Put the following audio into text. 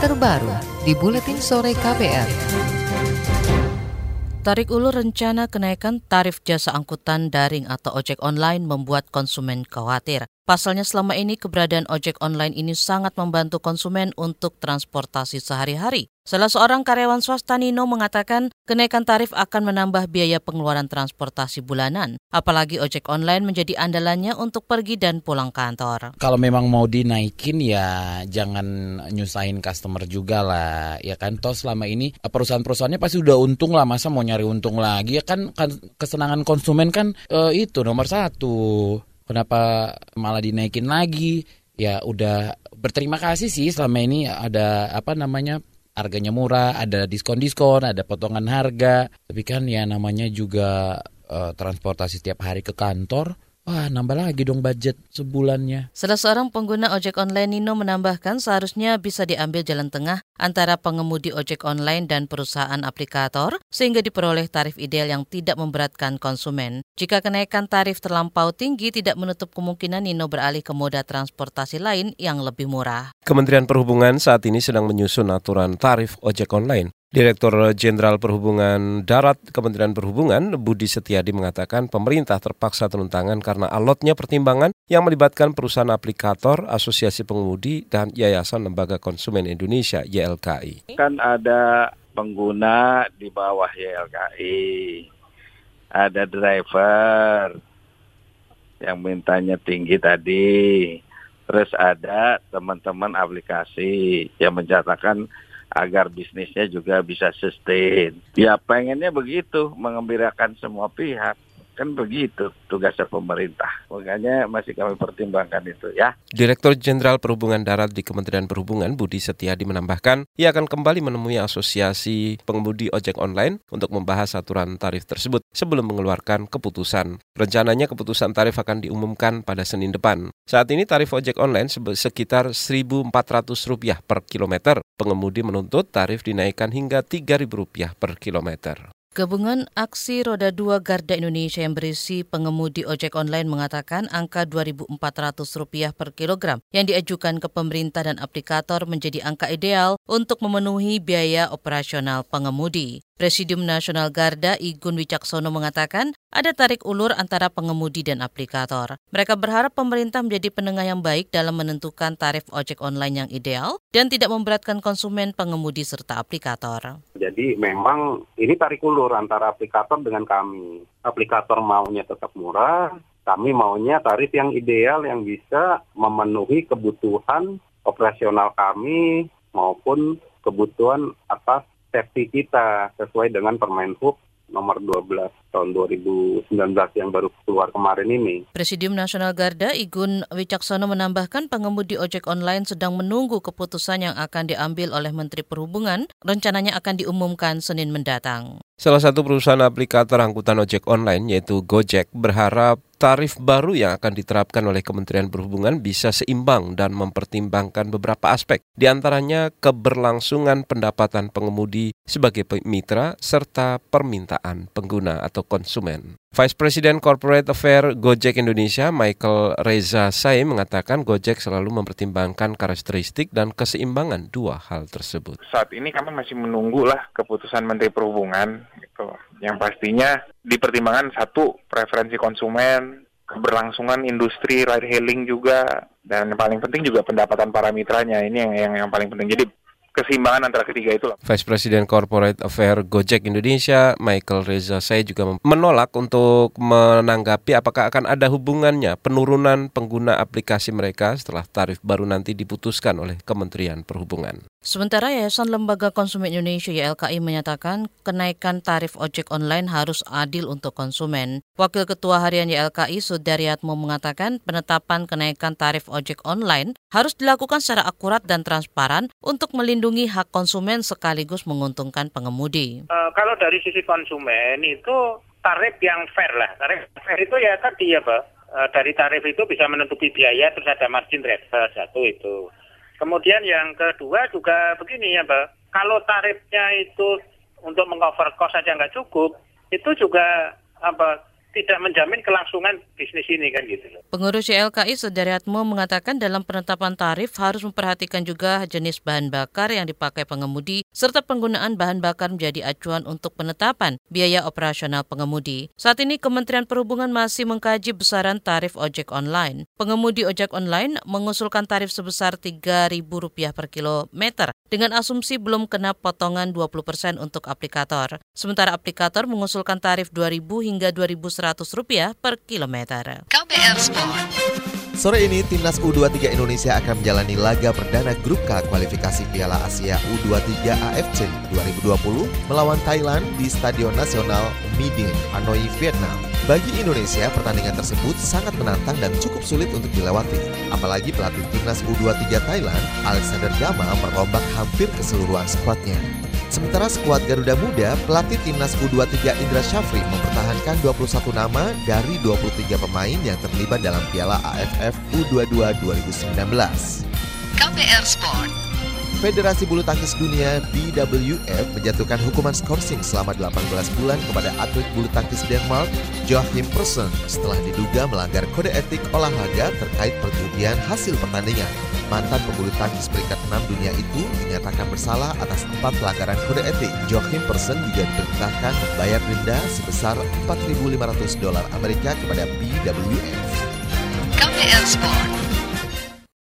terbaru di Buletin Sore KPR. Tarik ulur rencana kenaikan tarif jasa angkutan daring atau ojek online membuat konsumen khawatir. Pasalnya selama ini keberadaan ojek online ini sangat membantu konsumen untuk transportasi sehari-hari. Salah seorang karyawan swasta Nino mengatakan kenaikan tarif akan menambah biaya pengeluaran transportasi bulanan. Apalagi ojek online menjadi andalannya untuk pergi dan pulang kantor. Kalau memang mau dinaikin ya jangan nyusahin customer juga lah. Ya kan toh selama ini perusahaan-perusahaannya pasti udah untung lah masa mau nyari untung lagi ya kan, kan kesenangan konsumen kan eh, itu nomor satu kenapa malah dinaikin lagi? Ya udah berterima kasih sih selama ini ada apa namanya harganya murah ada diskon-diskon ada potongan harga. Tapi kan ya namanya juga uh, transportasi setiap hari ke kantor Wah, nambah lagi dong budget sebulannya. Salah seorang pengguna ojek online Nino menambahkan seharusnya bisa diambil jalan tengah antara pengemudi ojek online dan perusahaan aplikator sehingga diperoleh tarif ideal yang tidak memberatkan konsumen. Jika kenaikan tarif terlampau tinggi tidak menutup kemungkinan Nino beralih ke moda transportasi lain yang lebih murah. Kementerian Perhubungan saat ini sedang menyusun aturan tarif ojek online. Direktur Jenderal Perhubungan Darat Kementerian Perhubungan Budi Setiadi mengatakan pemerintah terpaksa turun tangan karena alotnya pertimbangan yang melibatkan perusahaan aplikator, asosiasi pengemudi, dan Yayasan Lembaga Konsumen Indonesia YLKI. Kan ada pengguna di bawah YLKI, ada driver yang mintanya tinggi tadi, terus ada teman-teman aplikasi yang mencatatkan agar bisnisnya juga bisa sustain. Ya pengennya begitu, mengembirakan semua pihak. Kan begitu tugasnya pemerintah. Makanya masih kami pertimbangkan itu ya. Direktur Jenderal Perhubungan Darat di Kementerian Perhubungan Budi Setiadi menambahkan, ia akan kembali menemui asosiasi pengemudi ojek online untuk membahas aturan tarif tersebut sebelum mengeluarkan keputusan. Rencananya keputusan tarif akan diumumkan pada Senin depan. Saat ini tarif ojek online sekitar Rp1.400 per kilometer. Pengemudi menuntut tarif dinaikkan hingga Rp3.000 per kilometer. Gabungan Aksi Roda 2 Garda Indonesia yang berisi pengemudi ojek online mengatakan angka Rp2.400 per kilogram yang diajukan ke pemerintah dan aplikator menjadi angka ideal untuk memenuhi biaya operasional pengemudi. Presidium Nasional Garda Igun Wicaksono mengatakan ada tarik ulur antara pengemudi dan aplikator. Mereka berharap pemerintah menjadi penengah yang baik dalam menentukan tarif ojek online yang ideal dan tidak memberatkan konsumen, pengemudi, serta aplikator. Jadi memang ini tarik ulur antara aplikator dengan kami. Aplikator maunya tetap murah, kami maunya tarif yang ideal yang bisa memenuhi kebutuhan operasional kami maupun kebutuhan atas safety kita sesuai dengan Permen Hub nomor 12 tahun 2019 yang baru keluar kemarin ini. Presidium Nasional Garda Igun Wicaksono menambahkan pengemudi ojek online sedang menunggu keputusan yang akan diambil oleh Menteri Perhubungan, rencananya akan diumumkan Senin mendatang. Salah satu perusahaan aplikator angkutan ojek online yaitu Gojek berharap tarif baru yang akan diterapkan oleh Kementerian Perhubungan bisa seimbang dan mempertimbangkan beberapa aspek, di antaranya keberlangsungan pendapatan pengemudi sebagai mitra serta permintaan pengguna atau konsumen. Vice President Corporate Affair Gojek Indonesia Michael Reza Say mengatakan Gojek selalu mempertimbangkan karakteristik dan keseimbangan dua hal tersebut. Saat ini kami masih menunggulah keputusan Menteri Perhubungan gitu. Yang pastinya dipertimbangkan satu preferensi konsumen, keberlangsungan industri ride hailing juga dan yang paling penting juga pendapatan para mitranya ini yang yang, yang paling penting. Jadi keseimbangan antara ketiga itu. Vice President Corporate Affair Gojek Indonesia, Michael Reza, saya juga menolak untuk menanggapi apakah akan ada hubungannya penurunan pengguna aplikasi mereka setelah tarif baru nanti diputuskan oleh Kementerian Perhubungan. Sementara Yayasan Lembaga Konsumen Indonesia YLKI menyatakan kenaikan tarif ojek online harus adil untuk konsumen. Wakil Ketua Harian YLKI Sudaryatmo mengatakan penetapan kenaikan tarif ojek online harus dilakukan secara akurat dan transparan untuk melindungi hak konsumen sekaligus menguntungkan pengemudi. Uh, kalau dari sisi konsumen itu tarif yang fair lah. Tarif fair itu ya tadi ya Pak. Uh, dari tarif itu bisa menutupi biaya terus ada margin travel satu itu. Kemudian yang kedua juga begini ya Mbak, kalau tarifnya itu untuk mengcover cost saja nggak cukup, itu juga apa tidak menjamin kelangsungan bisnis ini kan gitu. Pengurus YLKI Sudaryatmo mengatakan dalam penetapan tarif harus memperhatikan juga jenis bahan bakar yang dipakai pengemudi serta penggunaan bahan bakar menjadi acuan untuk penetapan biaya operasional pengemudi. Saat ini Kementerian Perhubungan masih mengkaji besaran tarif ojek online. Pengemudi ojek online mengusulkan tarif sebesar Rp3.000 per kilometer dengan asumsi belum kena potongan 20% untuk aplikator. Sementara aplikator mengusulkan tarif Rp2.000 hingga Rp2.100 per kilometer. KBR Sport. Sore ini timnas U23 Indonesia akan menjalani laga perdana grup K kualifikasi Piala Asia U23 AFC 2020 melawan Thailand di Stadion Nasional Midin, Hanoi, Vietnam. Bagi Indonesia, pertandingan tersebut sangat menantang dan cukup sulit untuk dilewati. Apalagi pelatih timnas U23 Thailand, Alexander Gama, merombak hampir keseluruhan skuadnya. Sementara skuad Garuda Muda, pelatih timnas U23 Indra Syafri mempertahankan 21 nama dari 23 pemain yang terlibat dalam Piala AFF U22 2019. KBR Sport. Federasi Bulu Tangkis Dunia BWF menjatuhkan hukuman skorsing selama 18 bulan kepada atlet bulu tangkis Denmark Joachim Persson setelah diduga melanggar kode etik olahraga terkait perjudian hasil pertandingan. Mantan pebulu tangkis peringkat 6 dunia itu dinyatakan bersalah atas empat pelanggaran kode etik. Joachim Persson juga diperintahkan membayar denda sebesar 4.500 dolar Amerika kepada BWF. KBR Sport.